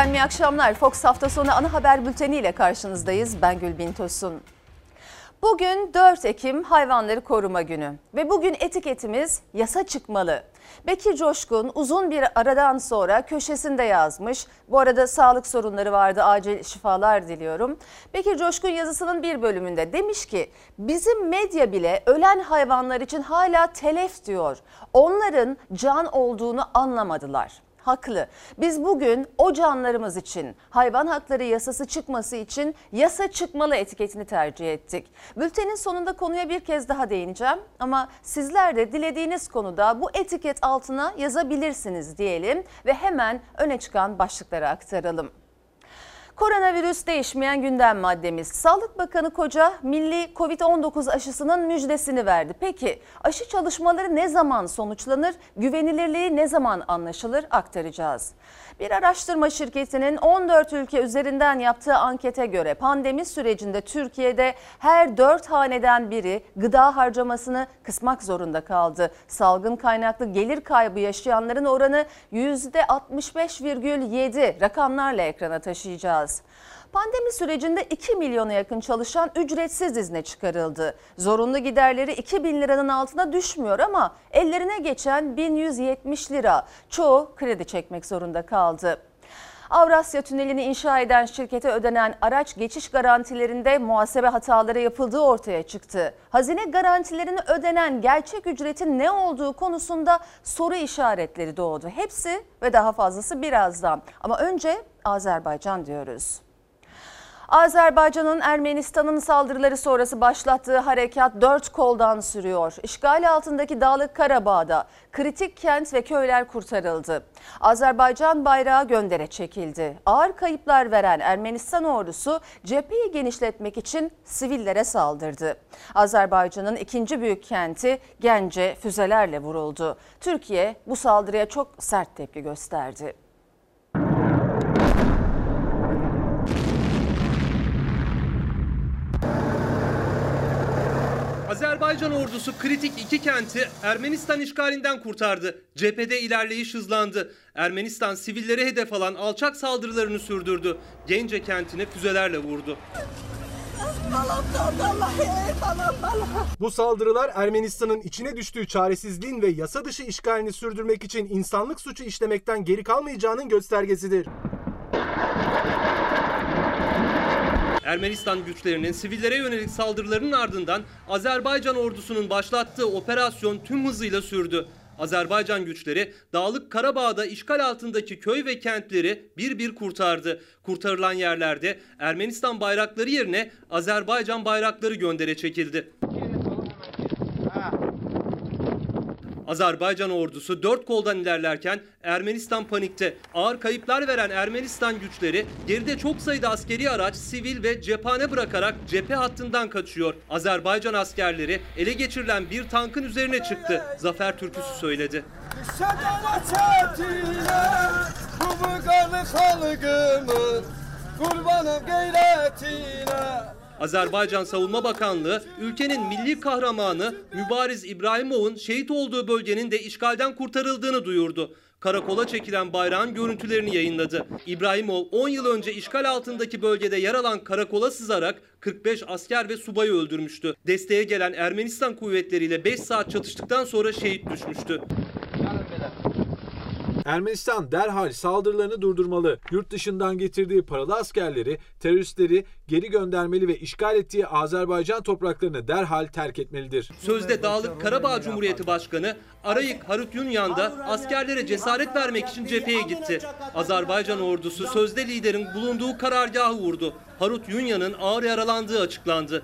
Efendim iyi akşamlar. Fox hafta sonu ana haber bülteni ile karşınızdayız. Ben Gülbin Tosun. Bugün 4 Ekim Hayvanları Koruma Günü ve bugün etiketimiz yasa çıkmalı. Bekir Coşkun uzun bir aradan sonra köşesinde yazmış. Bu arada sağlık sorunları vardı acil şifalar diliyorum. Bekir Coşkun yazısının bir bölümünde demiş ki bizim medya bile ölen hayvanlar için hala telef diyor. Onların can olduğunu anlamadılar haklı. Biz bugün o canlarımız için hayvan hakları yasası çıkması için yasa çıkmalı etiketini tercih ettik. Bültenin sonunda konuya bir kez daha değineceğim ama sizler de dilediğiniz konuda bu etiket altına yazabilirsiniz diyelim ve hemen öne çıkan başlıkları aktaralım. Koronavirüs değişmeyen gündem maddemiz. Sağlık Bakanı Koca milli Covid-19 aşısının müjdesini verdi. Peki aşı çalışmaları ne zaman sonuçlanır? Güvenilirliği ne zaman anlaşılır? Aktaracağız. Bir araştırma şirketinin 14 ülke üzerinden yaptığı ankete göre pandemi sürecinde Türkiye'de her 4 haneden biri gıda harcamasını kısmak zorunda kaldı. Salgın kaynaklı gelir kaybı yaşayanların oranı %65,7 rakamlarla ekrana taşıyacağız. Pandemi sürecinde 2 milyona yakın çalışan ücretsiz izne çıkarıldı. Zorunlu giderleri 2 bin liranın altına düşmüyor ama ellerine geçen 1170 lira. Çoğu kredi çekmek zorunda kaldı. Avrasya Tüneli'ni inşa eden şirkete ödenen araç geçiş garantilerinde muhasebe hataları yapıldığı ortaya çıktı. Hazine garantilerini ödenen gerçek ücretin ne olduğu konusunda soru işaretleri doğdu. Hepsi ve daha fazlası birazdan. Ama önce Azerbaycan diyoruz. Azerbaycan'ın Ermenistan'ın saldırıları sonrası başlattığı harekat dört koldan sürüyor. İşgal altındaki Dağlık Karabağ'da kritik kent ve köyler kurtarıldı. Azerbaycan bayrağı göndere çekildi. Ağır kayıplar veren Ermenistan ordusu cepheyi genişletmek için sivillere saldırdı. Azerbaycan'ın ikinci büyük kenti Gence füzelerle vuruldu. Türkiye bu saldırıya çok sert tepki gösterdi. Azerbaycan ordusu kritik iki kenti Ermenistan işgalinden kurtardı. Cephede ilerleyiş hızlandı. Ermenistan sivillere hedef alan alçak saldırılarını sürdürdü. Gence kentini füzelerle vurdu. Bu saldırılar Ermenistan'ın içine düştüğü çaresizliğin ve yasa dışı işgalini sürdürmek için insanlık suçu işlemekten geri kalmayacağının göstergesidir. Ermenistan güçlerinin sivillere yönelik saldırılarının ardından Azerbaycan ordusunun başlattığı operasyon tüm hızıyla sürdü. Azerbaycan güçleri Dağlık Karabağ'da işgal altındaki köy ve kentleri bir bir kurtardı. Kurtarılan yerlerde Ermenistan bayrakları yerine Azerbaycan bayrakları göndere çekildi. Azerbaycan ordusu dört koldan ilerlerken Ermenistan panikte. Ağır kayıplar veren Ermenistan güçleri geride çok sayıda askeri araç, sivil ve cephane bırakarak cephe hattından kaçıyor. Azerbaycan askerleri ele geçirilen bir tankın üzerine çıktı. Zafer türküsü söyledi. Kurbanım gayretine Azerbaycan Savunma Bakanlığı ülkenin milli kahramanı Mübariz İbrahimov'un şehit olduğu bölgenin de işgalden kurtarıldığını duyurdu. Karakola çekilen bayrağın görüntülerini yayınladı. İbrahimov 10 yıl önce işgal altındaki bölgede yer alan karakola sızarak 45 asker ve subayı öldürmüştü. Desteğe gelen Ermenistan kuvvetleriyle 5 saat çatıştıktan sonra şehit düşmüştü. Ermenistan derhal saldırılarını durdurmalı. Yurt dışından getirdiği paralı askerleri, teröristleri geri göndermeli ve işgal ettiği Azerbaycan topraklarını derhal terk etmelidir. Sözde Dağlık Karabağ Cumhuriyeti Başkanı Arayik Harut Yunyan da askerlere cesaret vermek için cepheye gitti. Azerbaycan ordusu sözde liderin bulunduğu karargahı vurdu. Harut Yunyan'ın ağır yaralandığı açıklandı.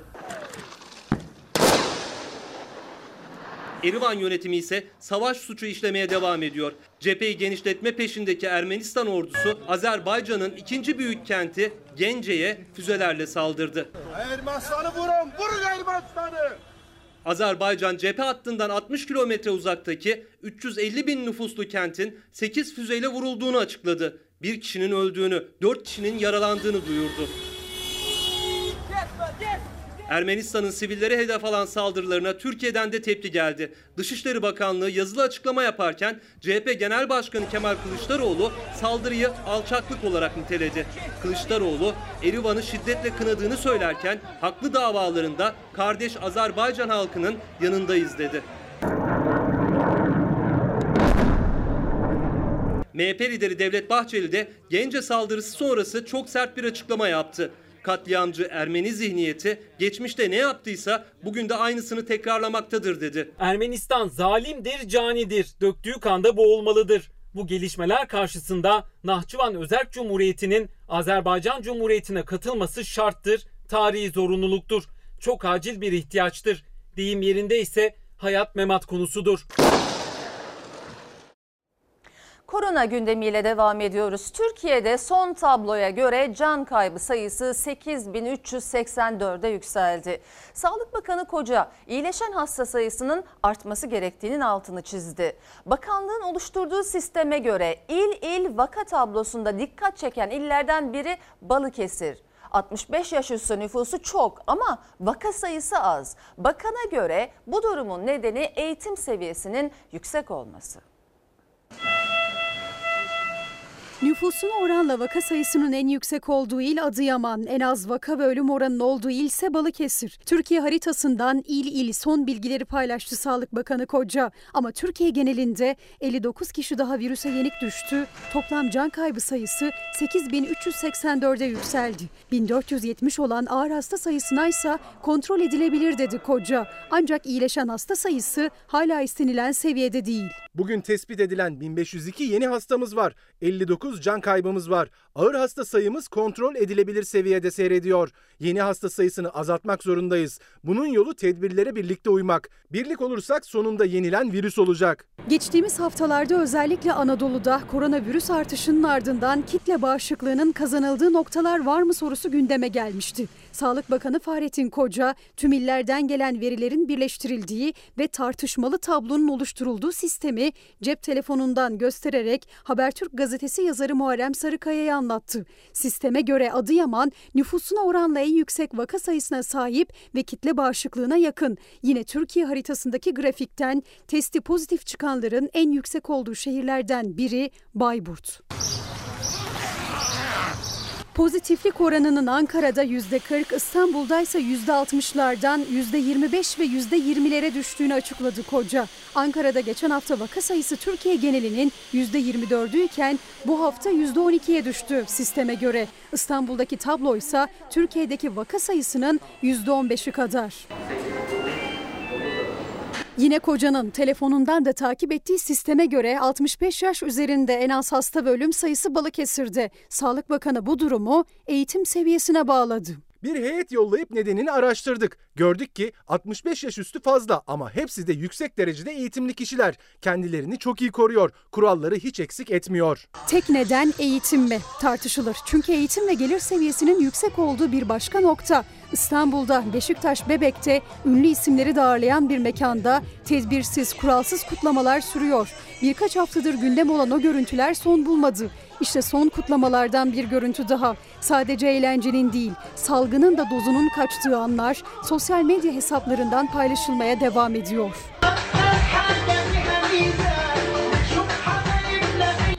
Erivan yönetimi ise savaş suçu işlemeye devam ediyor. Cepheyi genişletme peşindeki Ermenistan ordusu Azerbaycan'ın ikinci büyük kenti Gence'ye füzelerle saldırdı. Ermenistan'ı vurun, vurun Ermenistan'ı! Azerbaycan cephe hattından 60 kilometre uzaktaki 350 bin nüfuslu kentin 8 füzeyle vurulduğunu açıkladı. Bir kişinin öldüğünü, 4 kişinin yaralandığını duyurdu. Ermenistan'ın sivillere hedef alan saldırılarına Türkiye'den de tepki geldi. Dışişleri Bakanlığı yazılı açıklama yaparken CHP Genel Başkanı Kemal Kılıçdaroğlu saldırıyı alçaklık olarak niteledi. Kılıçdaroğlu Erivan'ı şiddetle kınadığını söylerken haklı davalarında kardeş Azerbaycan halkının yanındayız dedi. MHP lideri Devlet Bahçeli de Gence saldırısı sonrası çok sert bir açıklama yaptı. Katliamcı Ermeni zihniyeti geçmişte ne yaptıysa bugün de aynısını tekrarlamaktadır dedi. Ermenistan zalimdir, canidir. Döktüğü kanda boğulmalıdır. Bu gelişmeler karşısında Nahçıvan Özerk Cumhuriyeti'nin Azerbaycan Cumhuriyeti'ne katılması şarttır, tarihi zorunluluktur. Çok acil bir ihtiyaçtır. Deyim yerinde ise hayat memat konusudur. Korona gündemiyle devam ediyoruz. Türkiye'de son tabloya göre can kaybı sayısı 8384'e yükseldi. Sağlık Bakanı Koca iyileşen hasta sayısının artması gerektiğinin altını çizdi. Bakanlığın oluşturduğu sisteme göre il il vaka tablosunda dikkat çeken illerden biri Balıkesir. 65 yaş üstü nüfusu çok ama vaka sayısı az. Bakana göre bu durumun nedeni eğitim seviyesinin yüksek olması. Nüfusuna oranla vaka sayısının en yüksek olduğu il Adıyaman, en az vaka ve ölüm oranının olduğu il ise Balıkesir. Türkiye haritasından il il son bilgileri paylaştı Sağlık Bakanı Koca. Ama Türkiye genelinde 59 kişi daha virüse yenik düştü. Toplam can kaybı sayısı 8384'e yükseldi. 1470 olan ağır hasta sayısına ise kontrol edilebilir dedi Koca. Ancak iyileşen hasta sayısı hala istenilen seviyede değil. Bugün tespit edilen 1502 yeni hastamız var. 59 can kaybımız var. Ağır hasta sayımız kontrol edilebilir seviyede seyrediyor. Yeni hasta sayısını azaltmak zorundayız. Bunun yolu tedbirlere birlikte uymak. Birlik olursak sonunda yenilen virüs olacak. Geçtiğimiz haftalarda özellikle Anadolu'da koronavirüs artışının ardından kitle bağışıklığının kazanıldığı noktalar var mı sorusu gündeme gelmişti. Sağlık Bakanı Fahrettin Koca tüm illerden gelen verilerin birleştirildiği ve tartışmalı tablonun oluşturulduğu sistemi cep telefonundan göstererek Habertürk gazetesi yazarı Muharrem Sarıkaya'ya anlattı. Sisteme göre Adıyaman nüfusuna oranla en yüksek vaka sayısına sahip ve kitle bağışıklığına yakın. Yine Türkiye haritasındaki grafikten testi pozitif çıkanların en yüksek olduğu şehirlerden biri Bayburt. Pozitiflik oranının Ankara'da %40, İstanbul'da ise %60'lardan %25 ve %20'lere düştüğünü açıkladı Koca. Ankara'da geçen hafta vaka sayısı Türkiye genelinin %24'ü iken bu hafta %12'ye düştü sisteme göre. İstanbul'daki tablo ise Türkiye'deki vaka sayısının %15'i kadar. Yine kocanın telefonundan da takip ettiği sisteme göre 65 yaş üzerinde en az hasta ve ölüm sayısı Balıkesir'de. Sağlık Bakanı bu durumu eğitim seviyesine bağladı. Bir heyet yollayıp nedenini araştırdık. Gördük ki 65 yaş üstü fazla ama hepsi de yüksek derecede eğitimli kişiler. Kendilerini çok iyi koruyor. Kuralları hiç eksik etmiyor. Tek neden eğitim mi tartışılır. Çünkü eğitim ve gelir seviyesinin yüksek olduğu bir başka nokta. İstanbul'da Beşiktaş Bebek'te ünlü isimleri de ağırlayan bir mekanda tedbirsiz, kuralsız kutlamalar sürüyor. Birkaç haftadır gündem olan o görüntüler son bulmadı. İşte son kutlamalardan bir görüntü daha. Sadece eğlencenin değil, salgının da dozunun kaçtığı anlar sosyal medya hesaplarından paylaşılmaya devam ediyor.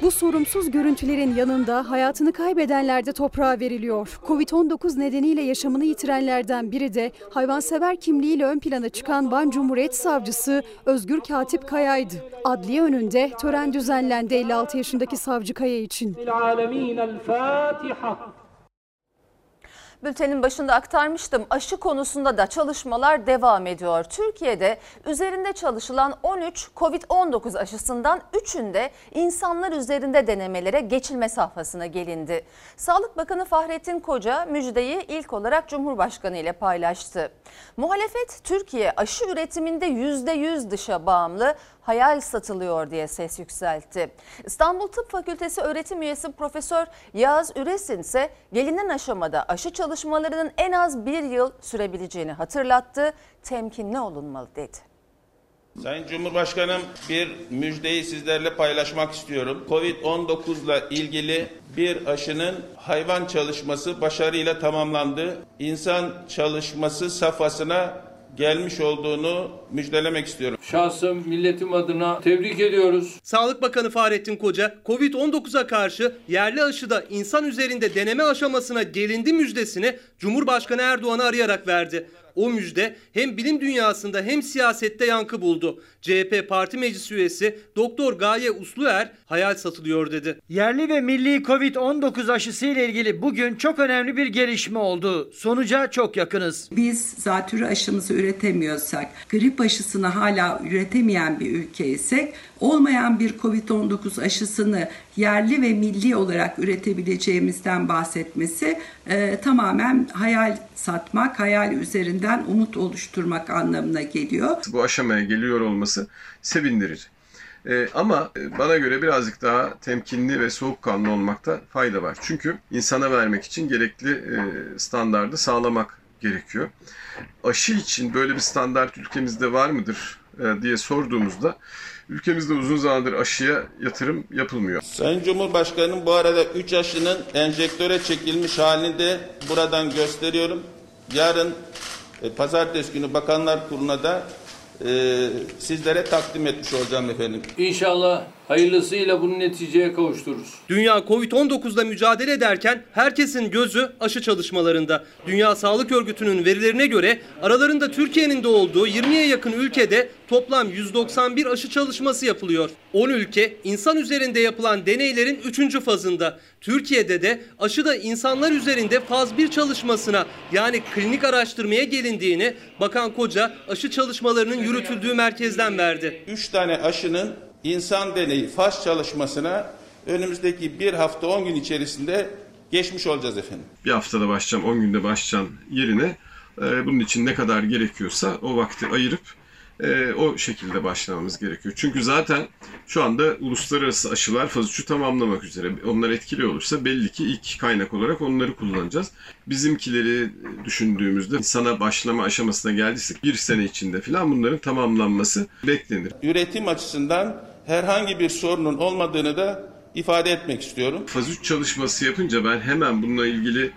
Bu sorumsuz görüntülerin yanında hayatını kaybedenler de toprağa veriliyor. Covid-19 nedeniyle yaşamını yitirenlerden biri de hayvansever kimliğiyle ön plana çıkan Van Cumhuriyet Savcısı Özgür Katip Kaya'ydı. Adliye önünde tören düzenlendi 56 yaşındaki savcı Kaya için. Bültenin başında aktarmıştım. Aşı konusunda da çalışmalar devam ediyor. Türkiye'de üzerinde çalışılan 13 Covid-19 aşısından 3'ünde insanlar üzerinde denemelere geçilme safhasına gelindi. Sağlık Bakanı Fahrettin Koca müjdeyi ilk olarak Cumhurbaşkanı ile paylaştı. Muhalefet Türkiye aşı üretiminde %100 dışa bağımlı hayal satılıyor diye ses yükseltti. İstanbul Tıp Fakültesi öğretim üyesi Profesör Yağız Üresin ise gelinen aşamada aşı çalışmalarının en az bir yıl sürebileceğini hatırlattı. Temkinli olunmalı dedi. Sayın Cumhurbaşkanım bir müjdeyi sizlerle paylaşmak istiyorum. Covid-19 ile ilgili bir aşının hayvan çalışması başarıyla tamamlandı. İnsan çalışması safhasına gelmiş olduğunu müjdelemek istiyorum. Şahsım milletim adına tebrik ediyoruz. Sağlık Bakanı Fahrettin Koca, Covid-19'a karşı yerli aşıda insan üzerinde deneme aşamasına gelindi müjdesini Cumhurbaşkanı Erdoğan'ı arayarak verdi. O müjde hem bilim dünyasında hem siyasette yankı buldu. CHP Parti Meclis Üyesi Doktor Gaye Usluer hayal satılıyor dedi. Yerli ve milli Covid-19 aşısı ile ilgili bugün çok önemli bir gelişme oldu. Sonuca çok yakınız. Biz zatürre aşımızı üretemiyorsak, grip aşısını hala üretemeyen bir ülke isek, olmayan bir Covid-19 aşısını yerli ve milli olarak üretebileceğimizden bahsetmesi e, tamamen hayal satmak, hayal üzerinden umut oluşturmak anlamına geliyor. Bu aşamaya geliyor olması sevindirici. Ee, ama bana göre birazcık daha temkinli ve soğukkanlı olmakta fayda var. Çünkü insana vermek için gerekli e, standardı sağlamak gerekiyor. Aşı için böyle bir standart ülkemizde var mıdır e, diye sorduğumuzda ülkemizde uzun zamandır aşıya yatırım yapılmıyor. Sayın Cumhurbaşkanım bu arada 3 aşının enjektöre çekilmiş halini de buradan gösteriyorum. Yarın e, pazartesi günü Bakanlar Kurulu'na da e, sizlere takdim etmiş olacağım efendim. İnşallah hayırlısıyla bunu neticeye kavuştururuz. Dünya Covid-19'la mücadele ederken herkesin gözü aşı çalışmalarında. Dünya Sağlık Örgütü'nün verilerine göre aralarında Türkiye'nin de olduğu 20'ye yakın ülkede toplam 191 aşı çalışması yapılıyor. 10 ülke insan üzerinde yapılan deneylerin 3. fazında. Türkiye'de de aşıda insanlar üzerinde faz 1 çalışmasına yani klinik araştırmaya gelindiğini Bakan Koca aşı çalışmalarının yürütüldüğü merkezden verdi. 3 tane aşının insan deneyi faz çalışmasına önümüzdeki bir hafta 10 gün içerisinde geçmiş olacağız efendim. Bir haftada başlayacağım, 10 günde başlayacağım yerine e, bunun için ne kadar gerekiyorsa o vakti ayırıp e, o şekilde başlamamız gerekiyor. Çünkü zaten şu anda uluslararası aşılar faz 3'ü tamamlamak üzere. Onlar etkili olursa belli ki ilk kaynak olarak onları kullanacağız. Bizimkileri düşündüğümüzde sana başlama aşamasına geldiysek bir sene içinde falan bunların tamamlanması beklenir. Üretim açısından herhangi bir sorunun olmadığını da ifade etmek istiyorum. Faz 3 çalışması yapınca ben hemen bununla ilgili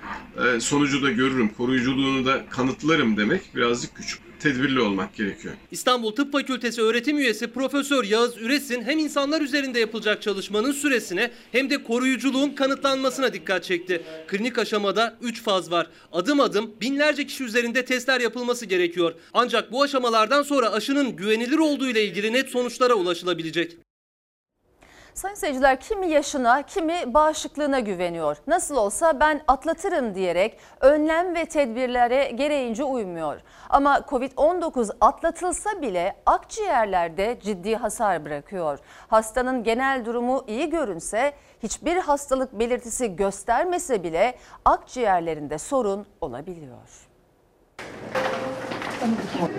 e, sonucu da görürüm, koruyuculuğunu da kanıtlarım demek birazcık küçük. Tedbirli olmak gerekiyor. İstanbul Tıp Fakültesi öğretim üyesi Profesör Yağız Üresin hem insanlar üzerinde yapılacak çalışmanın süresine hem de koruyuculuğun kanıtlanmasına dikkat çekti. Klinik aşamada 3 faz var. Adım adım binlerce kişi üzerinde testler yapılması gerekiyor. Ancak bu aşamalardan sonra aşının güvenilir olduğu ile ilgili net sonuçlara ulaşılabilecek. Sayın seyirciler kimi yaşına kimi bağışıklığına güveniyor. Nasıl olsa ben atlatırım diyerek önlem ve tedbirlere gereğince uymuyor. Ama Covid-19 atlatılsa bile akciğerlerde ciddi hasar bırakıyor. Hastanın genel durumu iyi görünse hiçbir hastalık belirtisi göstermese bile akciğerlerinde sorun olabiliyor.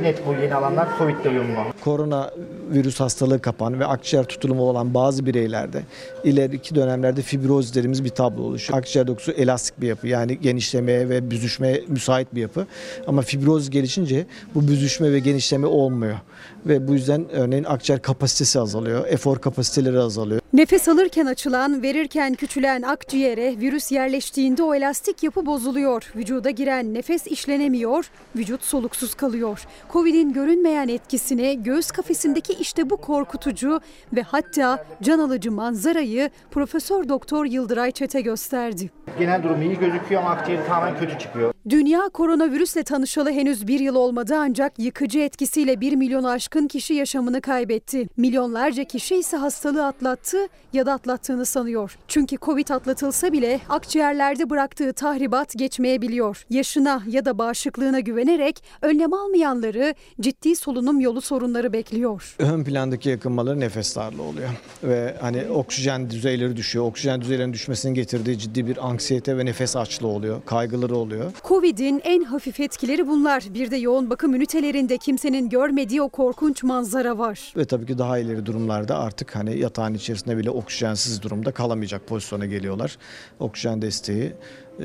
Net bu yeni alanlar Covid uyumlu. Korona virüs hastalığı kapan ve akciğer tutulumu olan bazı bireylerde ileriki dönemlerde fibroz dediğimiz bir tablo oluşuyor. Akciğer dokusu elastik bir yapı yani genişlemeye ve büzüşmeye müsait bir yapı. Ama fibroz gelişince bu büzüşme ve genişleme olmuyor. Ve bu yüzden örneğin akciğer kapasitesi azalıyor, efor kapasiteleri azalıyor. Nefes alırken açılan, verirken küçülen akciğere virüs yerleştiğinde o elastik yapı bozuluyor. Vücuda giren nefes işlenemiyor, vücut soluksuz kalıyor. Covid'in görünmeyen etkisini göğüs kafesindeki işte bu korkutucu ve hatta can alıcı manzarayı Profesör Doktor Yıldıray Çete gösterdi. Genel durum iyi gözüküyor ama akciğeri tamamen kötü çıkıyor. Dünya koronavirüsle tanışalı henüz bir yıl olmadı ancak yıkıcı etkisiyle 1 milyon aşkın kişi yaşamını kaybetti. Milyonlarca kişi ise hastalığı atlattı ya da atlattığını sanıyor. Çünkü Covid atlatılsa bile akciğerlerde bıraktığı tahribat geçmeyebiliyor. Yaşına ya da bağışıklığına güvenerek önlem almayanları ciddi solunum yolu sorunları bekliyor. Ön plandaki yakınmaları nefes darlığı oluyor ve hani oksijen düzeyleri düşüyor. Oksijen düzeylerinin düşmesinin getirdiği ciddi bir anksiyete ve nefes açlığı oluyor, kaygıları oluyor. Covid'in en hafif etkileri bunlar. Bir de yoğun bakım ünitelerinde kimsenin görmediği o korkunç manzara var. Ve tabii ki daha ileri durumlarda artık hani yatağın içerisinde bile oksijensiz durumda kalamayacak pozisyona geliyorlar. Oksijen desteği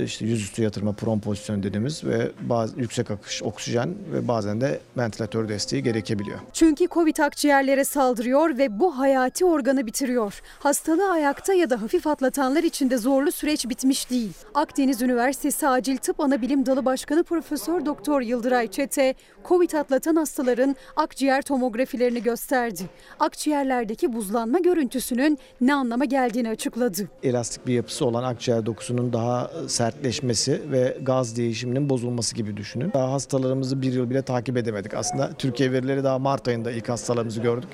işte yüzüstü yatırma pron pozisyonu dediğimiz ve bazı yüksek akış oksijen ve bazen de ventilatör desteği gerekebiliyor. Çünkü Covid akciğerlere saldırıyor ve bu hayati organı bitiriyor. Hastalığı ayakta ya da hafif atlatanlar için de zorlu süreç bitmiş değil. Akdeniz Üniversitesi Acil Tıp Anabilim Dalı Başkanı Profesör Doktor Yıldıray Çete, Covid atlatan hastaların akciğer tomografilerini gösterdi. Akciğerlerdeki buzlanma görüntüsünün ne anlama geldiğini açıkladı. Elastik bir yapısı olan akciğer dokusunun daha sertleşmesi ve gaz değişiminin bozulması gibi düşünün. Daha hastalarımızı bir yıl bile takip edemedik. Aslında Türkiye verileri daha Mart ayında ilk hastalarımızı gördük.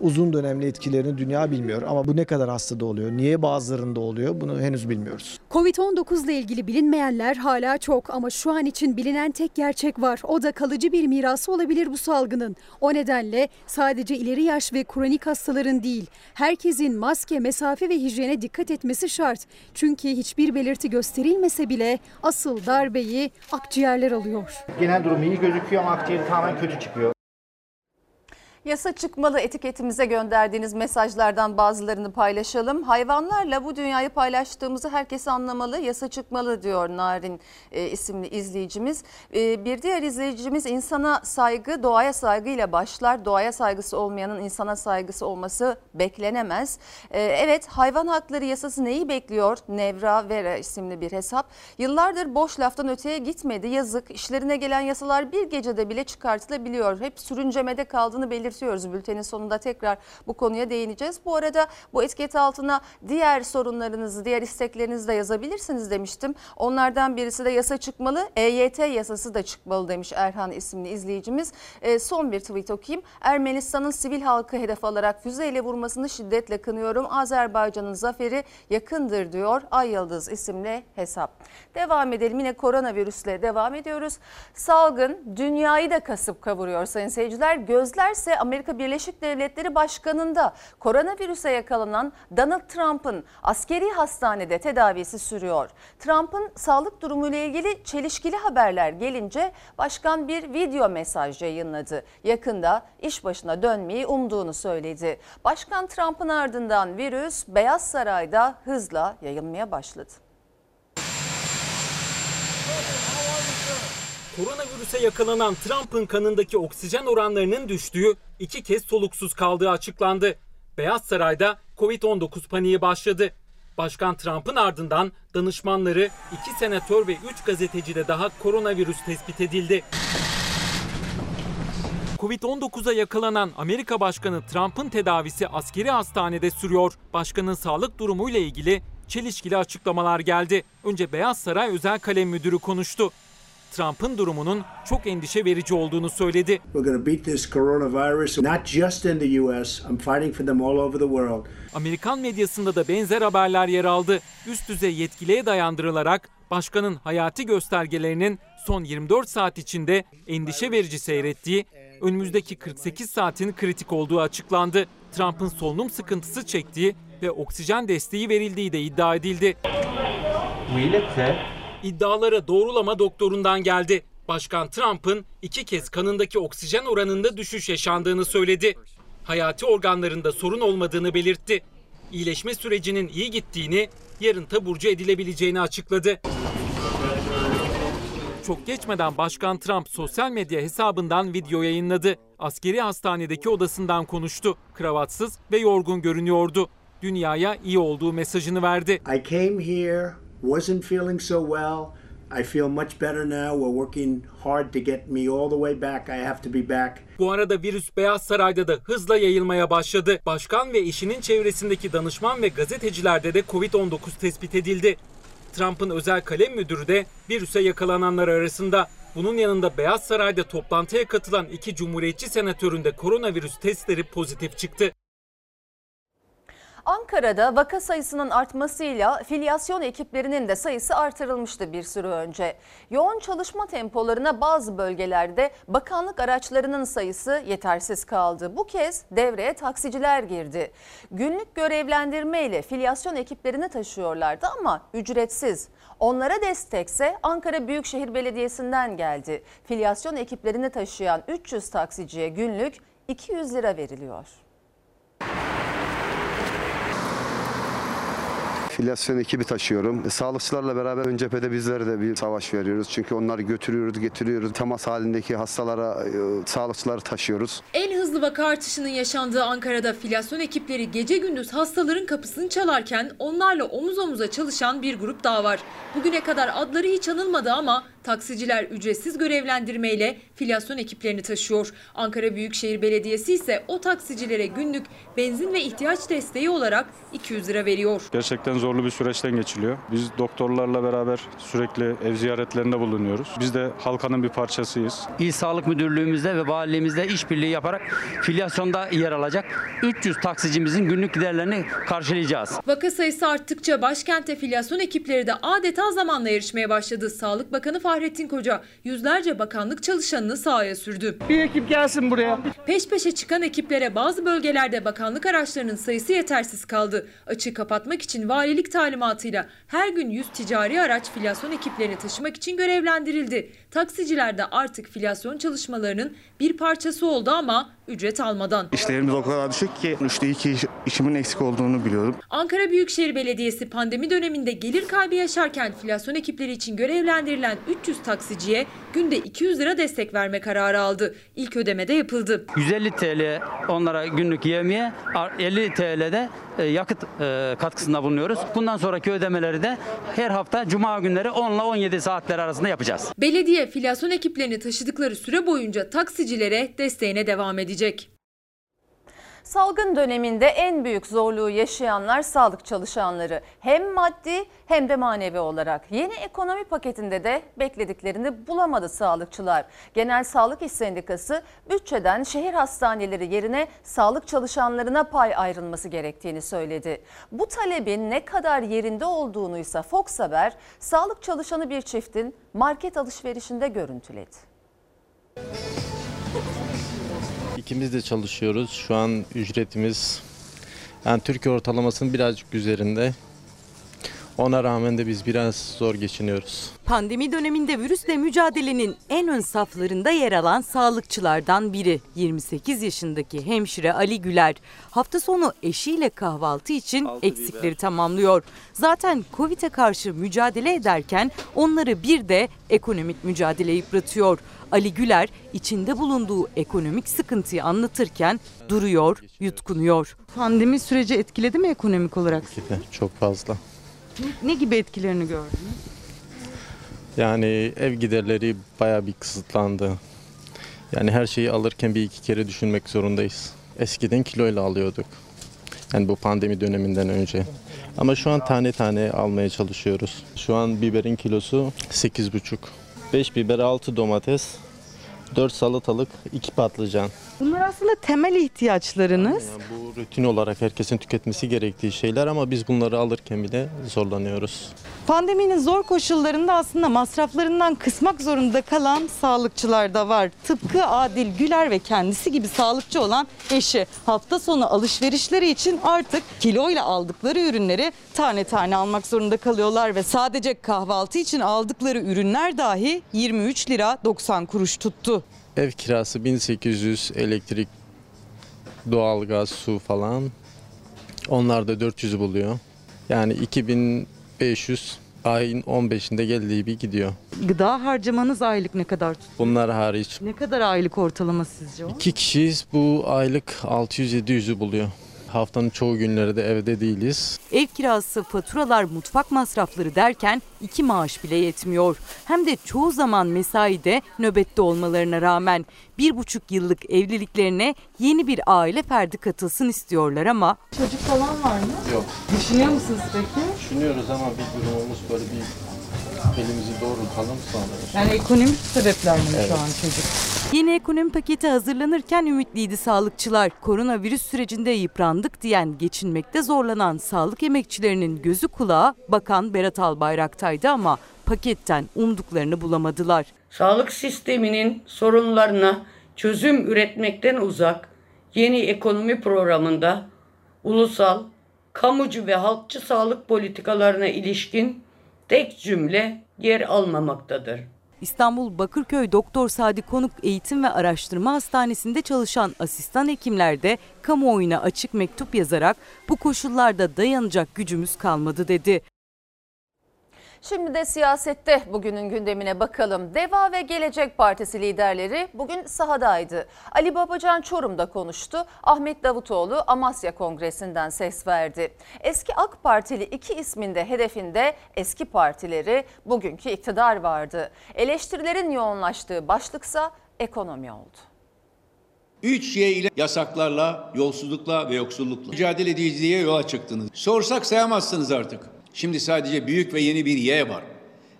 Uzun dönemli etkilerini dünya bilmiyor ama bu ne kadar hastada oluyor, niye bazılarında oluyor bunu henüz bilmiyoruz. Covid-19 ile ilgili bilinmeyenler hala çok ama şu an için bilinen tek gerçek var. O da kalıcı bir mirası olabilir bu salgının. O nedenle sadece ileri yaş ve kronik hastaların değil, herkesin maske, mesafe ve hijyene dikkat etmesi şart. Çünkü hiçbir belirti gösterilmese bile asıl darbeyi akciğerler alıyor. Genel durum iyi gözüküyor ama akciğeri tamamen kötü çıkıyor. Yasa çıkmalı etiketimize gönderdiğiniz mesajlardan bazılarını paylaşalım. Hayvanlarla bu dünyayı paylaştığımızı herkes anlamalı. Yasa çıkmalı diyor Narin e, isimli izleyicimiz. E, bir diğer izleyicimiz insana saygı doğaya saygıyla başlar. Doğaya saygısı olmayanın insana saygısı olması beklenemez. E, evet hayvan hakları yasası neyi bekliyor? Nevra Vera isimli bir hesap. Yıllardır boş laftan öteye gitmedi. Yazık işlerine gelen yasalar bir gecede bile çıkartılabiliyor. Hep sürüncemede kaldığını belirtiyoruz. Bültenin sonunda tekrar bu konuya değineceğiz. Bu arada bu etiket altına diğer sorunlarınızı, diğer isteklerinizi de yazabilirsiniz demiştim. Onlardan birisi de yasa çıkmalı. EYT yasası da çıkmalı demiş Erhan isimli izleyicimiz. E, son bir tweet okuyayım. Ermenistan'ın sivil halkı hedef alarak füzeyle vurmasını şiddetle kınıyorum. Azerbaycan'ın zaferi yakındır diyor Ay Yıldız isimli hesap. Devam edelim yine koronavirüsle devam ediyoruz. Salgın dünyayı da kasıp kavuruyor sayın seyirciler. Gözlerse Amerika Birleşik Devletleri Başkanı'nda koronavirüse yakalanan Donald Trump'ın askeri hastanede tedavisi sürüyor. Trump'ın sağlık durumuyla ilgili çelişkili haberler gelince başkan bir video mesaj yayınladı. Yakında iş başına dönmeyi umduğunu söyledi. Başkan Trump'ın ardından virüs Beyaz Saray'da hızla yayılmaya başladı. Koronavirüse yakalanan Trump'ın kanındaki oksijen oranlarının düştüğü, iki kez soluksuz kaldığı açıklandı. Beyaz Saray'da Covid-19 paniği başladı. Başkan Trump'ın ardından danışmanları, iki senatör ve üç gazetecide daha koronavirüs tespit edildi. Covid-19'a yakalanan Amerika Başkanı Trump'ın tedavisi askeri hastanede sürüyor. Başkanın sağlık durumuyla ilgili çelişkili açıklamalar geldi. Önce Beyaz Saray Özel Kalem Müdürü konuştu. Trump'ın durumunun çok endişe verici olduğunu söyledi. Amerikan medyasında da benzer haberler yer aldı. Üst düzey yetkiliye dayandırılarak başkanın hayati göstergelerinin son 24 saat içinde endişe verici seyrettiği, önümüzdeki 48 saatin kritik olduğu açıklandı. Trump'ın solunum sıkıntısı çektiği ve oksijen desteği verildiği de iddia edildi. İddialara doğrulama doktorundan geldi. Başkan Trump'ın iki kez kanındaki oksijen oranında düşüş yaşandığını söyledi. Hayati organlarında sorun olmadığını belirtti. İyileşme sürecinin iyi gittiğini, yarın taburcu edilebileceğini açıkladı. Çok geçmeden Başkan Trump sosyal medya hesabından video yayınladı. Askeri hastanedeki odasından konuştu. Kravatsız ve yorgun görünüyordu. Dünyaya iyi olduğu mesajını verdi. I came here wasn't feeling so well. I feel much better now. We're working hard to get me all the way back. I have to be back. Bu arada virüs Beyaz Saray'da da hızla yayılmaya başladı. Başkan ve eşinin çevresindeki danışman ve gazetecilerde de Covid-19 tespit edildi. Trump'ın özel kalem müdürü de virüse yakalananlar arasında. Bunun yanında Beyaz Saray'da toplantıya katılan iki cumhuriyetçi senatörün de koronavirüs testleri pozitif çıktı. Ankara'da vaka sayısının artmasıyla filyasyon ekiplerinin de sayısı artırılmıştı bir süre önce. Yoğun çalışma tempolarına bazı bölgelerde bakanlık araçlarının sayısı yetersiz kaldı. Bu kez devreye taksiciler girdi. Günlük görevlendirme ile filyasyon ekiplerini taşıyorlardı ama ücretsiz. Onlara destekse Ankara Büyükşehir Belediyesi'nden geldi. Filyasyon ekiplerini taşıyan 300 taksiciye günlük 200 lira veriliyor. Filyasyon ekibi taşıyorum. E, sağlıkçılarla beraber ön cephede bizler de bir savaş veriyoruz. Çünkü onları götürüyoruz, getiriyoruz. Temas halindeki hastalara e, sağlıkçıları taşıyoruz. En hızlı vaka artışının yaşandığı Ankara'da filyasyon ekipleri gece gündüz hastaların kapısını çalarken onlarla omuz omuza çalışan bir grup daha var. Bugüne kadar adları hiç anılmadı ama taksiciler ücretsiz görevlendirmeyle filyasyon ekiplerini taşıyor. Ankara Büyükşehir Belediyesi ise o taksicilere günlük benzin ve ihtiyaç desteği olarak 200 lira veriyor. Gerçekten zorlu bir süreçten geçiliyor. Biz doktorlarla beraber sürekli ev ziyaretlerinde bulunuyoruz. Biz de halkanın bir parçasıyız. İl Sağlık Müdürlüğümüzle ve valiliğimizle işbirliği yaparak filyasyonda yer alacak 300 taksicimizin günlük giderlerini karşılayacağız. Vaka sayısı arttıkça başkentte filyasyon ekipleri de adeta zamanla yarışmaya başladı. Sağlık Bakanı Fahrettin Koca yüzlerce bakanlık çalışanını sahaya sürdü. Bir ekip gelsin buraya. Peş peşe çıkan ekiplere bazı bölgelerde bakanlık araçlarının sayısı yetersiz kaldı. Açığı kapatmak için valilik talimatıyla her gün 100 ticari araç filyasyon ekiplerini taşımak için görevlendirildi. Taksiciler de artık filyasyon çalışmalarının bir parçası oldu ama ücret almadan. İşlerimiz o kadar düşük ki üçte iki iş- işimin eksik olduğunu biliyorum. Ankara Büyükşehir Belediyesi pandemi döneminde gelir kaybı yaşarken filyasyon ekipleri için görevlendirilen 300 taksiciye günde 200 lira destek verme kararı aldı. İlk ödeme de yapıldı. 150 TL onlara günlük yevmiye, 50 TL'de yakıt e, katkısında bulunuyoruz. Bundan sonraki ödemeleri de her hafta cuma günleri 10 ile 17 saatler arasında yapacağız. Belediye filyasyon ekiplerini taşıdıkları süre boyunca taksicilere desteğine devam edecek. Salgın döneminde en büyük zorluğu yaşayanlar sağlık çalışanları. Hem maddi hem de manevi olarak. Yeni ekonomi paketinde de beklediklerini bulamadı sağlıkçılar. Genel Sağlık İş Sendikası bütçeden şehir hastaneleri yerine sağlık çalışanlarına pay ayrılması gerektiğini söyledi. Bu talebin ne kadar yerinde olduğunuysa Fox Haber sağlık çalışanı bir çiftin market alışverişinde görüntüledi. İkimiz de çalışıyoruz. Şu an ücretimiz yani Türkiye ortalamasının birazcık üzerinde. Ona rağmen de biz biraz zor geçiniyoruz. Pandemi döneminde virüsle mücadelenin en ön saflarında yer alan sağlıkçılardan biri 28 yaşındaki hemşire Ali Güler. Hafta sonu eşiyle kahvaltı için eksikleri tamamlıyor. Zaten Covid'e karşı mücadele ederken onları bir de ekonomik mücadele yıpratıyor. Ali Güler içinde bulunduğu ekonomik sıkıntıyı anlatırken duruyor, yutkunuyor. Pandemi süreci etkiledi mi ekonomik olarak? Çok fazla. Ne gibi etkilerini gördünüz? Yani ev giderleri bayağı bir kısıtlandı. Yani her şeyi alırken bir iki kere düşünmek zorundayız. Eskiden kiloyla alıyorduk. Yani bu pandemi döneminden önce. Ama şu an tane tane almaya çalışıyoruz. Şu an biberin kilosu 8,5. 5 biber, 6 domates, 4 salatalık, 2 patlıcan. Bunlar aslında temel ihtiyaçlarınız. Yani bu rutin olarak herkesin tüketmesi gerektiği şeyler ama biz bunları alırken bile zorlanıyoruz. Pandeminin zor koşullarında aslında masraflarından kısmak zorunda kalan sağlıkçılar da var. Tıpkı Adil Güler ve kendisi gibi sağlıkçı olan eşi hafta sonu alışverişleri için artık kiloyla aldıkları ürünleri tane tane almak zorunda kalıyorlar ve sadece kahvaltı için aldıkları ürünler dahi 23 lira 90 kuruş tuttu. Ev kirası 1800, elektrik, doğalgaz, su falan. Onlar da 400'ü buluyor. Yani 2500 ayın 15'inde geldiği bir gidiyor. Gıda harcamanız aylık ne kadar tuttu? Bunlar hariç. Ne kadar aylık ortalama sizce o? İki kişiyiz bu aylık 600-700'ü buluyor. Haftanın çoğu günleri de evde değiliz. Ev kirası, faturalar, mutfak masrafları derken iki maaş bile yetmiyor. Hem de çoğu zaman mesaide nöbette olmalarına rağmen bir buçuk yıllık evliliklerine yeni bir aile ferdi katılsın istiyorlar ama... Çocuk falan var mı? Yok. Düşünüyor musunuz peki? Düşünüyoruz ama bir durumumuz böyle bir elimizi doğrultalım sonra. Yani ekonomik sebepler mi Evet. şu an çocuk? Yeni ekonomi paketi hazırlanırken ümitliydi sağlıkçılar. Koronavirüs sürecinde yıprandık diyen, geçinmekte zorlanan sağlık emekçilerinin gözü kulağı Bakan Berat Albayrak'taydı ama paketten umduklarını bulamadılar. Sağlık sisteminin sorunlarına çözüm üretmekten uzak yeni ekonomi programında ulusal, kamucu ve halkçı sağlık politikalarına ilişkin tek cümle yer almamaktadır. İstanbul Bakırköy Doktor Sadi Konuk Eğitim ve Araştırma Hastanesi'nde çalışan asistan hekimler de kamuoyuna açık mektup yazarak bu koşullarda dayanacak gücümüz kalmadı dedi. Şimdi de siyasette bugünün gündemine bakalım. Deva ve Gelecek Partisi liderleri bugün sahadaydı. Ali Babacan Çorum'da konuştu. Ahmet Davutoğlu Amasya Kongresi'nden ses verdi. Eski AK Partili iki ismin de hedefinde eski partileri bugünkü iktidar vardı. Eleştirilerin yoğunlaştığı başlıksa ekonomi oldu. 3Y ile yasaklarla, yolsuzlukla ve yoksullukla mücadele edeceğiz diye yola çıktınız. Sorsak sayamazsınız artık. Şimdi sadece büyük ve yeni bir Y var.